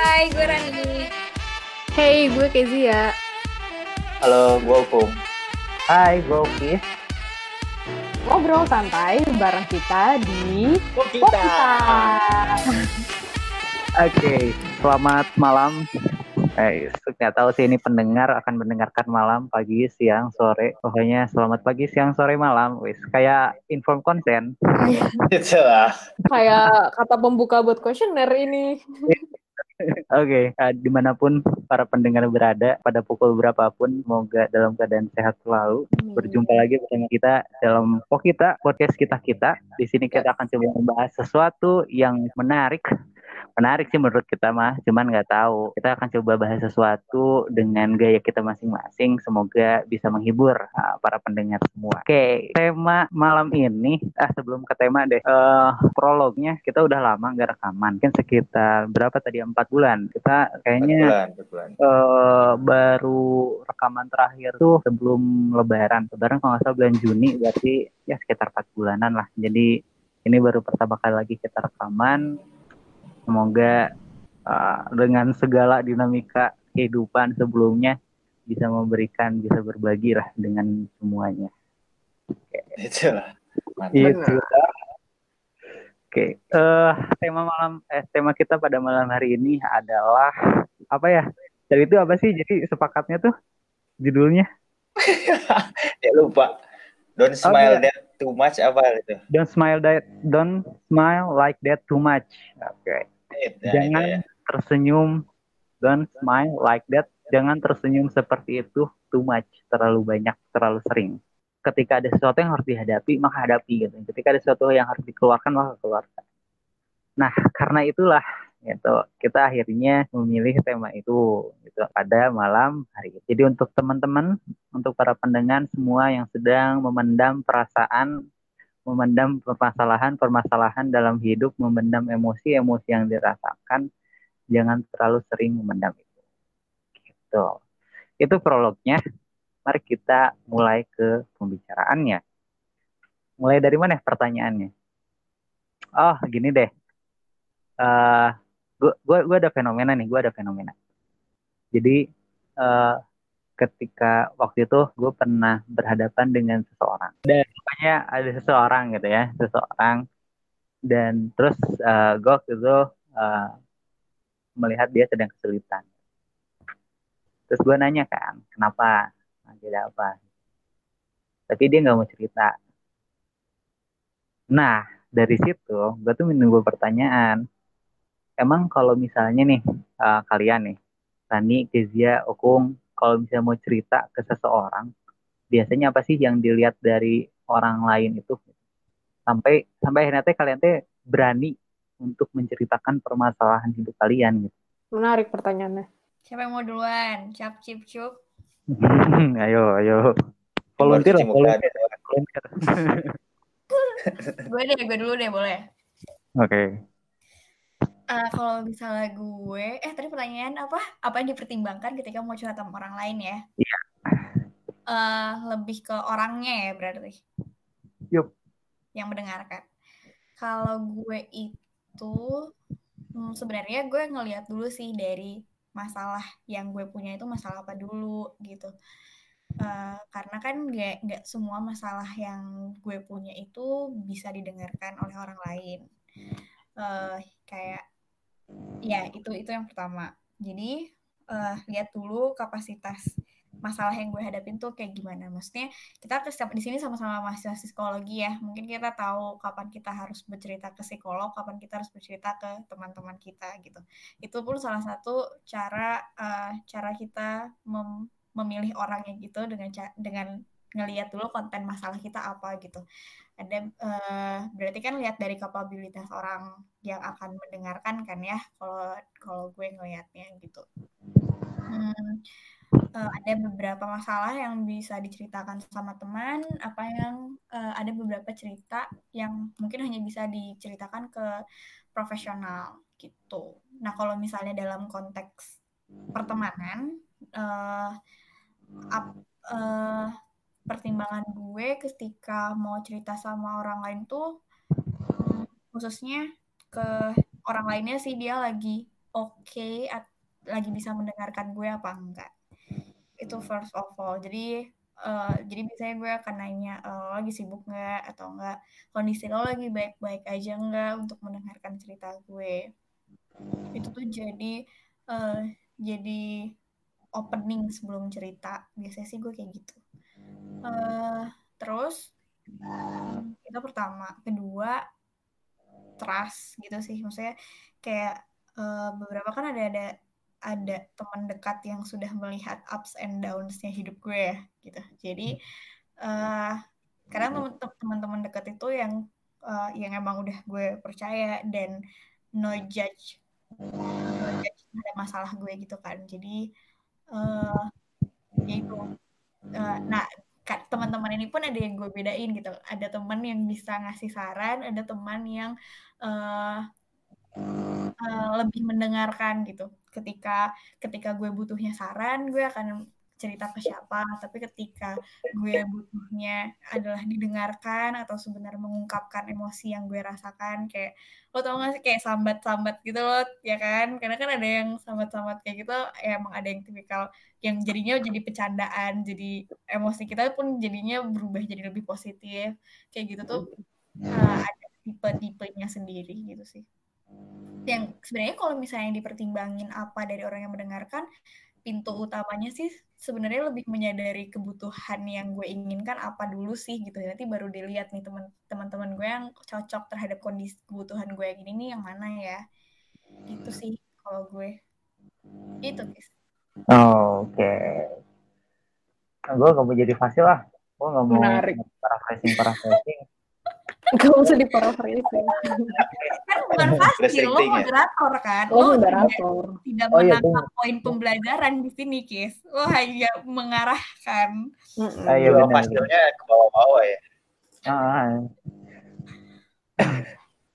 Hai, gue Rani. Hey, gue Kezia. Halo, gue Opung. Hai, gue Oki. Ngobrol santai bareng kita di Kita. Oke, selamat malam. Eh, nggak tahu sih ini pendengar akan mendengarkan malam, pagi, siang, sore. Pokoknya selamat pagi, siang, sore, malam. Wis, kayak inform konten. Itu lah. kayak kata pembuka buat kuesioner ini. Oke, eh, di mana pun para pendengar berada, pada pukul berapapun, semoga dalam keadaan sehat selalu. Berjumpa lagi bersama kita dalam Pokita, podcast kita kita. Di sini kita akan coba membahas sesuatu yang menarik. Menarik sih menurut kita mah, cuman nggak tahu. Kita akan coba bahas sesuatu dengan gaya kita masing-masing. Semoga bisa menghibur uh, para pendengar semua. Oke, tema malam ini, ah sebelum ke tema deh, eh prolognya kita udah lama nggak rekaman. Mungkin sekitar berapa tadi empat bulan. Kita kayaknya Bulan, bulan. eh baru rekaman terakhir tuh sebelum lebaran. Lebaran kalau nggak salah bulan Juni berarti ya sekitar 4 bulanan lah. Jadi ini baru pertama kali lagi kita rekaman. Semoga eh, dengan segala dinamika kehidupan sebelumnya bisa memberikan, bisa berbagi lah dengan semuanya. Itu lah. Mantap. Itu. Oke, eh tema malam eh tema kita pada malam hari ini adalah apa ya? Jadi itu apa sih? Jadi sepakatnya tuh judulnya ya lupa. Don't smile that too much apa itu? Don't smile that don't smile like that too much. Oke. Itu, Jangan itu ya. tersenyum don't smile like that. Jangan tersenyum seperti itu too much, terlalu banyak, terlalu sering. Ketika ada sesuatu yang harus dihadapi, maka hadapi gitu. Ketika ada sesuatu yang harus dikeluarkan, maka keluarkan. Nah, karena itulah gitu, kita akhirnya memilih tema itu gitu pada malam hari. Jadi untuk teman-teman, untuk para pendengar semua yang sedang memendam perasaan memendam permasalahan-permasalahan dalam hidup, memendam emosi-emosi yang dirasakan, jangan terlalu sering memendam itu. Gitu. Itu prolognya. Mari kita mulai ke pembicaraannya. Mulai dari mana pertanyaannya? Oh, gini deh. Eh, gua, gua, gua ada fenomena nih, gua ada fenomena. Jadi eh, ketika waktu itu gue pernah berhadapan dengan seseorang. Dan pokoknya ada seseorang gitu ya seseorang. Dan terus uh, gue waktu itu uh, melihat dia sedang kesulitan. Terus gue nanya kan kenapa? Tidak apa? Tapi dia nggak mau cerita. Nah dari situ gue tuh menunggu pertanyaan emang kalau misalnya nih uh, kalian nih Rani, Kezia, Okung kalau misalnya mau cerita ke seseorang, biasanya apa sih yang dilihat dari orang lain itu? Sampai sampai akhirnya teh kalian teh berani untuk menceritakan permasalahan hidup kalian gitu. Menarik pertanyaannya. Siapa yang mau duluan? Cap, cip, cup. ayo, ayo. Volunteer, volunteer. gue deh, gue dulu deh, boleh. Oke. Eh, kalau misalnya gue, eh tadi pertanyaan apa? Apa yang dipertimbangkan ketika mau curhat sama orang lain ya? Iya. Eh, lebih ke orangnya ya berarti. Yup. Yang mendengarkan. Kalau gue itu hmm, sebenarnya gue ngelihat dulu sih dari masalah yang gue punya itu masalah apa dulu gitu. Eh, karena kan nggak nggak semua masalah yang gue punya itu bisa didengarkan oleh orang lain. Eh, kayak ya itu itu yang pertama. Jadi eh, lihat dulu kapasitas masalah yang gue hadapin tuh kayak gimana. Maksudnya kita di sini sama-sama mahasiswa psikologi ya. Mungkin kita tahu kapan kita harus bercerita ke psikolog, kapan kita harus bercerita ke teman-teman kita gitu. Itu pun salah satu cara eh, cara kita mem- memilih orangnya gitu dengan dengan ngelihat dulu konten masalah kita apa gitu. Ada eh, berarti kan lihat dari kapabilitas orang yang akan mendengarkan kan ya kalau kalau gue ngelihatnya gitu. Hmm, eh, ada beberapa masalah yang bisa diceritakan sama teman, apa yang eh, ada beberapa cerita yang mungkin hanya bisa diceritakan ke profesional gitu. Nah, kalau misalnya dalam konteks pertemanan, eh, ap- eh, pertimbangan gue ketika mau cerita sama orang lain tuh khususnya ke orang lainnya sih dia lagi oke at- lagi bisa mendengarkan gue apa enggak. Itu first of all. Jadi eh, jadi biasanya gue akan nanya lo lagi sibuk nggak atau enggak? Kondisi lo lagi baik-baik aja nggak untuk mendengarkan cerita gue? Itu tuh jadi eh, jadi opening sebelum cerita. Biasanya sih gue kayak gitu. Eh, terus hmm, itu pertama. Kedua trust gitu sih. Maksudnya kayak eh, beberapa kan ada ada ada teman dekat yang sudah melihat ups and downs-nya hidup gue ya gitu. Jadi eh karena teman- teman-teman dekat itu yang eh, yang emang udah gue percaya dan no judge no judge ada masalah gue gitu kan. Jadi eh ya itu. Eh, nah teman-teman ini pun ada yang gue bedain gitu. Ada teman yang bisa ngasih saran ada teman yang eh eh, lebih mendengarkan gitu. Ketika ketika gue butuhnya saran gue akan cerita ke siapa tapi ketika gue butuhnya adalah didengarkan atau sebenarnya mengungkapkan emosi yang gue rasakan kayak lo tau gak sih kayak sambat-sambat gitu loh ya kan? Karena kan ada yang sambat-sambat kayak gitu ya emang ada yang tipikal yang jadinya jadi bercandaan jadi emosi kita pun jadinya berubah jadi lebih positif. Kayak gitu tuh uh, ada tipe-tipenya sendiri gitu sih. Yang sebenarnya kalau misalnya dipertimbangin apa dari orang yang mendengarkan pintu utamanya sih sebenarnya lebih menyadari kebutuhan yang gue inginkan apa dulu sih gitu nanti baru dilihat nih teman teman-teman gue yang cocok terhadap kondisi kebutuhan gue yang ini nih yang mana ya gitu sih kalau gue itu guys Oh, Oke. Gue gak mau jadi fasil lah. Gue gak mau Menarik. paraphrasing paraphrasing. Gak usah diparaphrasing. kan bukan pasti lo ya? moderator kan Lo lo tidak, moderator. tidak Oh iya, menangkap poin pembelajaran di sini kis lo hanya mengarahkan. Ah, iya, Jiwa benar. fasilnya ke bawah-bawah ya. Ah.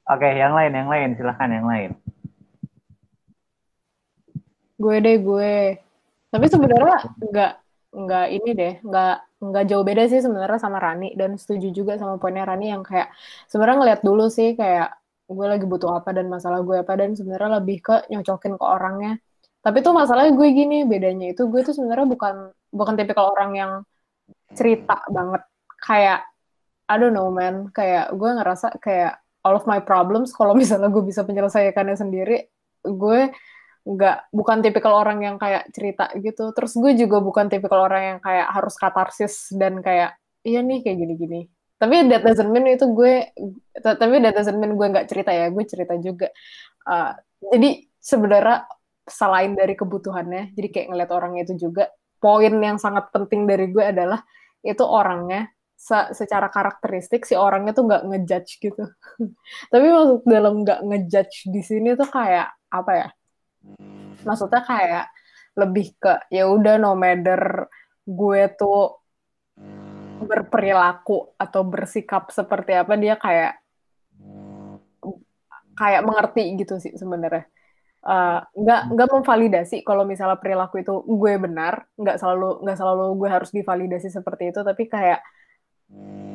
Oke, yang lain, yang lain, silahkan yang lain. Gue deh gue. Tapi sebenarnya nggak nggak ini deh, nggak nggak jauh beda sih sebenarnya sama Rani dan setuju juga sama poinnya Rani yang kayak sebenarnya ngeliat dulu sih kayak gue lagi butuh apa dan masalah gue apa dan sebenarnya lebih ke nyocokin ke orangnya. Tapi tuh masalahnya gue gini, bedanya itu gue tuh sebenarnya bukan bukan tipikal orang yang cerita banget kayak I don't know man, kayak gue ngerasa kayak all of my problems kalau misalnya gue bisa menyelesaikannya sendiri, gue nggak bukan tipikal orang yang kayak cerita gitu. Terus gue juga bukan tipikal orang yang kayak harus katarsis dan kayak iya nih kayak gini-gini. Tapi that doesn't mean itu gue, tapi that doesn't mean gue nggak cerita ya, gue cerita juga. Uh, jadi sebenarnya selain dari kebutuhannya, jadi kayak ngeliat orangnya itu juga, poin yang sangat penting dari gue adalah itu orangnya se- secara karakteristik si orangnya tuh nggak ngejudge gitu. Tapi maksud dalam nggak ngejudge di sini tuh kayak apa ya? Maksudnya kayak lebih ke ya udah no matter gue tuh berperilaku atau bersikap seperti apa dia kayak kayak mengerti gitu sih sebenarnya. Uh, nggak nggak memvalidasi kalau misalnya perilaku itu gue benar nggak selalu nggak selalu gue harus divalidasi seperti itu tapi kayak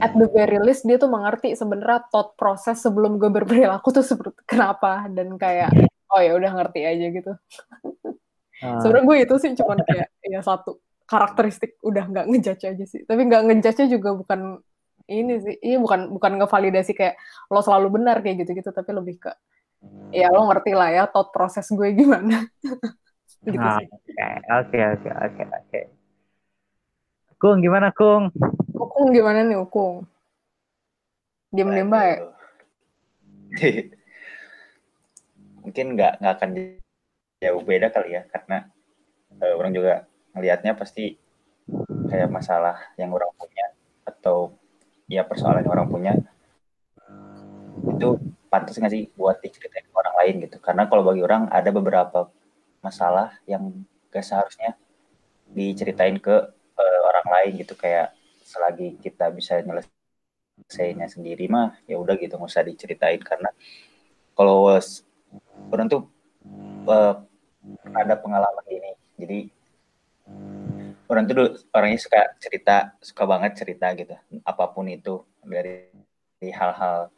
at the very least dia tuh mengerti sebenarnya thought proses sebelum gue berperilaku tuh seperti kenapa dan kayak oh ya udah ngerti aja gitu. Ah, sebenarnya gue itu sih cuman kayak ya satu karakteristik udah nggak ngejudge aja sih. Tapi nggak ngejudge juga bukan ini sih. Iya bukan bukan ngevalidasi kayak lo selalu benar kayak gitu gitu tapi lebih ke ya lo ngerti lah ya thought proses gue gimana. Gitu Ah, sih. Oke, oke, oke, oke. Kung, gimana Kung? Ukung gimana nih Ukung diem diem baik. Mungkin nggak nggak akan jauh beda kali ya karena eh, orang juga ngelihatnya pasti kayak masalah yang orang punya atau ya persoalan yang orang punya. Itu pantas nggak sih buat diceritain ke orang lain gitu? Karena kalau bagi orang ada beberapa masalah yang gak seharusnya diceritain ke eh, orang lain gitu. Kayak selagi kita bisa nyelesainnya sendiri mah ya udah gitu nggak usah diceritain. Karena kalau orang tuh eh, ada pengalaman gini jadi orang tuh orangnya suka cerita suka banget cerita gitu. Apa pun itu dari, hal-hal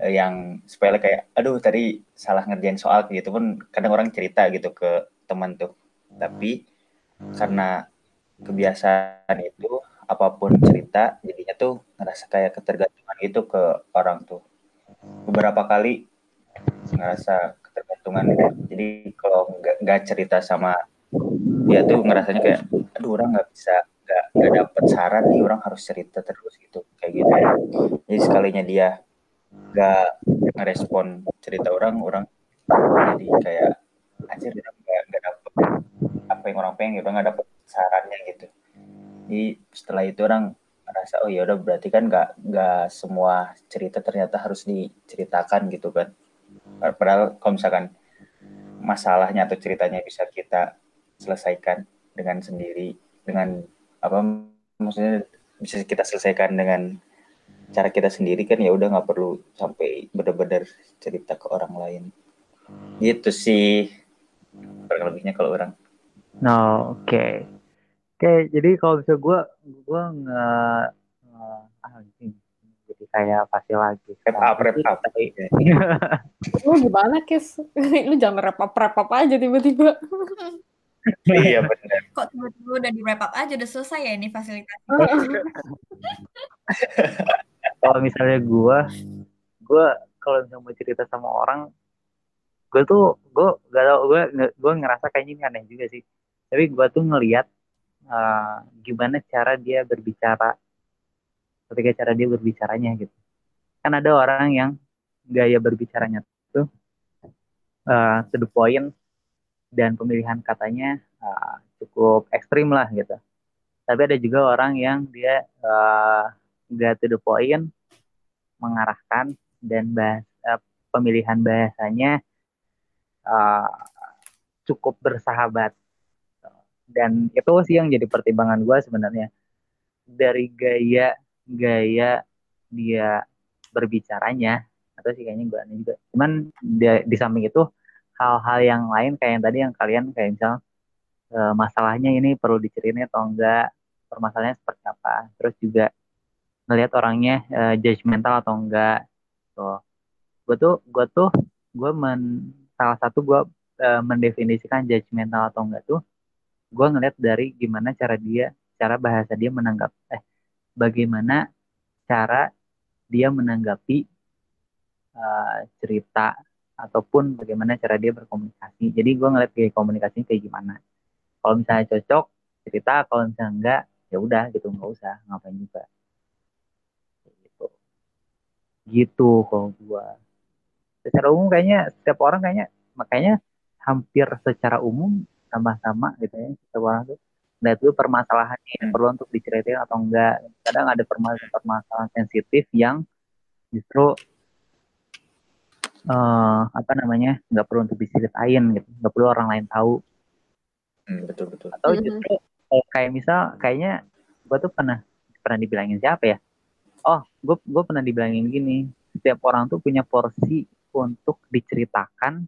eh, yang sepele kayak aduh tadi salah ngerjain soal gitu pun kadang orang cerita gitu ke teman tuh. Tapi karena kebiasaan itu apa pun cerita jadinya tuh ngerasa kayak ketergantungan gitu ke orang tuh. Beberapa kali ngerasa ketergantungan. Jadi kalau nggak cerita sama dia tuh ngerasanya kayak aduh orang nggak bisa nggak nggak dapet saran nih orang harus cerita terus gitu kayak gitu. Jadi sekalinya dia nggak ngerespon cerita orang orang jadi kayak aja orang nggak nggak dapet apa yang orang pengen gitu nggak dapet sarannya gitu. Jadi setelah itu orang merasa oh ya udah berarti kan nggak nggak semua cerita ternyata harus diceritakan gitu kan padahal kalau misalkan masalahnya atau ceritanya bisa kita selesaikan dengan sendiri dengan apa maksudnya bisa kita selesaikan dengan cara kita sendiri kan ya udah nggak perlu sampai benar-benar cerita ke orang lain. Gitu sih kurang lebihnya kalau orang. No oke. Okay. oke okay, jadi kalau bisa gue gue nggak ah jadi kayak pasti lagi rap up rap up. Lu gimana kes lu jangan rap up rap up aja tiba-tiba. Iya benar. Kok tiba-tiba udah di wrap up aja? Udah selesai ya ini fasilitas. kalau misalnya gue, gue kalau misalnya mau cerita sama orang, gue tuh gue gak tau gue gue ngerasa kayaknya ini aneh juga sih. Tapi gue tuh ngelihat uh, gimana cara dia berbicara, ketika cara dia berbicaranya gitu. Kan ada orang yang gaya berbicaranya tuh uh, to the point dan pemilihan katanya uh, cukup ekstrim lah gitu. Tapi ada juga orang yang dia uh, to the point, mengarahkan dan bahas, pemilihan bahasanya uh, cukup bersahabat. Dan itu sih yang jadi pertimbangan gue sebenarnya dari gaya gaya dia berbicaranya atau sih kayaknya gue aneh juga. Cuman dia, di samping itu hal-hal yang lain kayak yang tadi yang kalian kayak misal e, masalahnya ini perlu diceritain atau enggak permasalahannya seperti apa terus juga ngelihat orangnya e, judgmental atau enggak tuh gue tuh gue tuh gue men salah satu gue e, mendefinisikan judgmental atau enggak tuh gue ngelihat dari gimana cara dia cara bahasa dia menanggap eh bagaimana cara dia menanggapi uh, cerita ataupun bagaimana cara dia berkomunikasi. Jadi gue ngeliat kayak komunikasinya kayak gimana. Kalau misalnya cocok cerita, kalau misalnya enggak ya udah gitu nggak usah ngapain juga. Gitu. Gitu kalau gue. Secara umum kayaknya setiap orang kayaknya makanya hampir secara umum sama-sama gitu ya setiap orang tuh Nah itu permasalahannya yang perlu untuk diceritain atau enggak. Kadang ada permasalahan-permasalahan sensitif yang justru uh, apa namanya nggak perlu untuk diceritain gitu. Nggak perlu orang lain tahu. Hmm, betul betul. Atau mm-hmm. justru oh, kayak misal kayaknya gue tuh pernah pernah dibilangin siapa ya? Oh gue gue pernah dibilangin gini setiap orang tuh punya porsi untuk diceritakan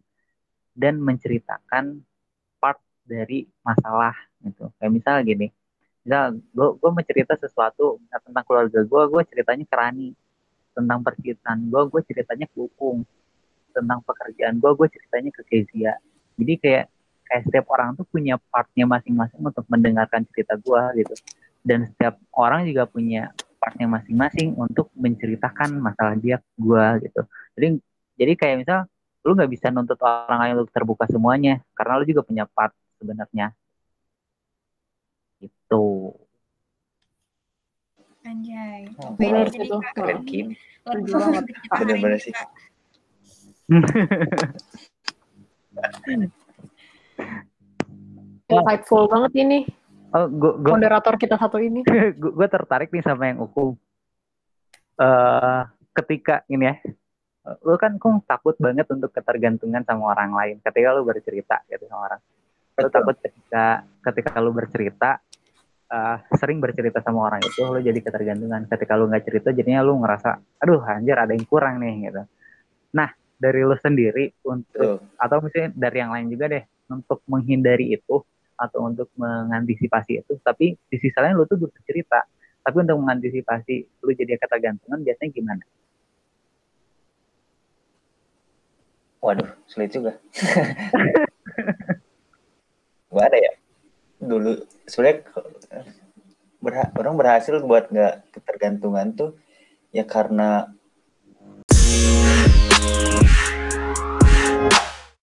dan menceritakan part dari masalah gitu. Kayak misal gini misal gue gue mencerita sesuatu tentang keluarga gue gue ceritanya ke Rani. Tentang percintaan gue gue ceritanya ke tentang pekerjaan gue gue ceritanya ke Kezia. Jadi kayak kayak setiap orang tuh punya partnya masing-masing untuk mendengarkan cerita gue gitu. Dan setiap orang juga punya partnya masing-masing untuk menceritakan masalah dia gue gitu. Jadi jadi kayak misal lu nggak bisa nuntut orang lain untuk terbuka semuanya karena lu juga punya part sebenarnya gitu Anjay. Oh, benar itu. Keren Kim. Bener-bener sih. Insightful banget ini. Oh, gua, gua, moderator kita satu ini. gue tertarik nih sama yang hukum. Uh, ketika ini ya, lu kan kok takut banget untuk ketergantungan sama orang lain. Ketika lu bercerita gitu sama orang, lu takut ketika ketika lu bercerita uh, sering bercerita sama orang itu lu jadi ketergantungan. Ketika lu nggak cerita, jadinya lu ngerasa, aduh anjir ada yang kurang nih gitu. Nah, dari lu sendiri untuk uh. atau misalnya dari yang lain juga deh untuk menghindari itu atau untuk mengantisipasi itu tapi di sisi lain lu tuh butuh cerita tapi untuk mengantisipasi lu jadi ketergantungan biasanya gimana Waduh, sulit juga. Gak ada ya. Dulu sebenarnya berha orang berhasil buat nggak ketergantungan tuh ya karena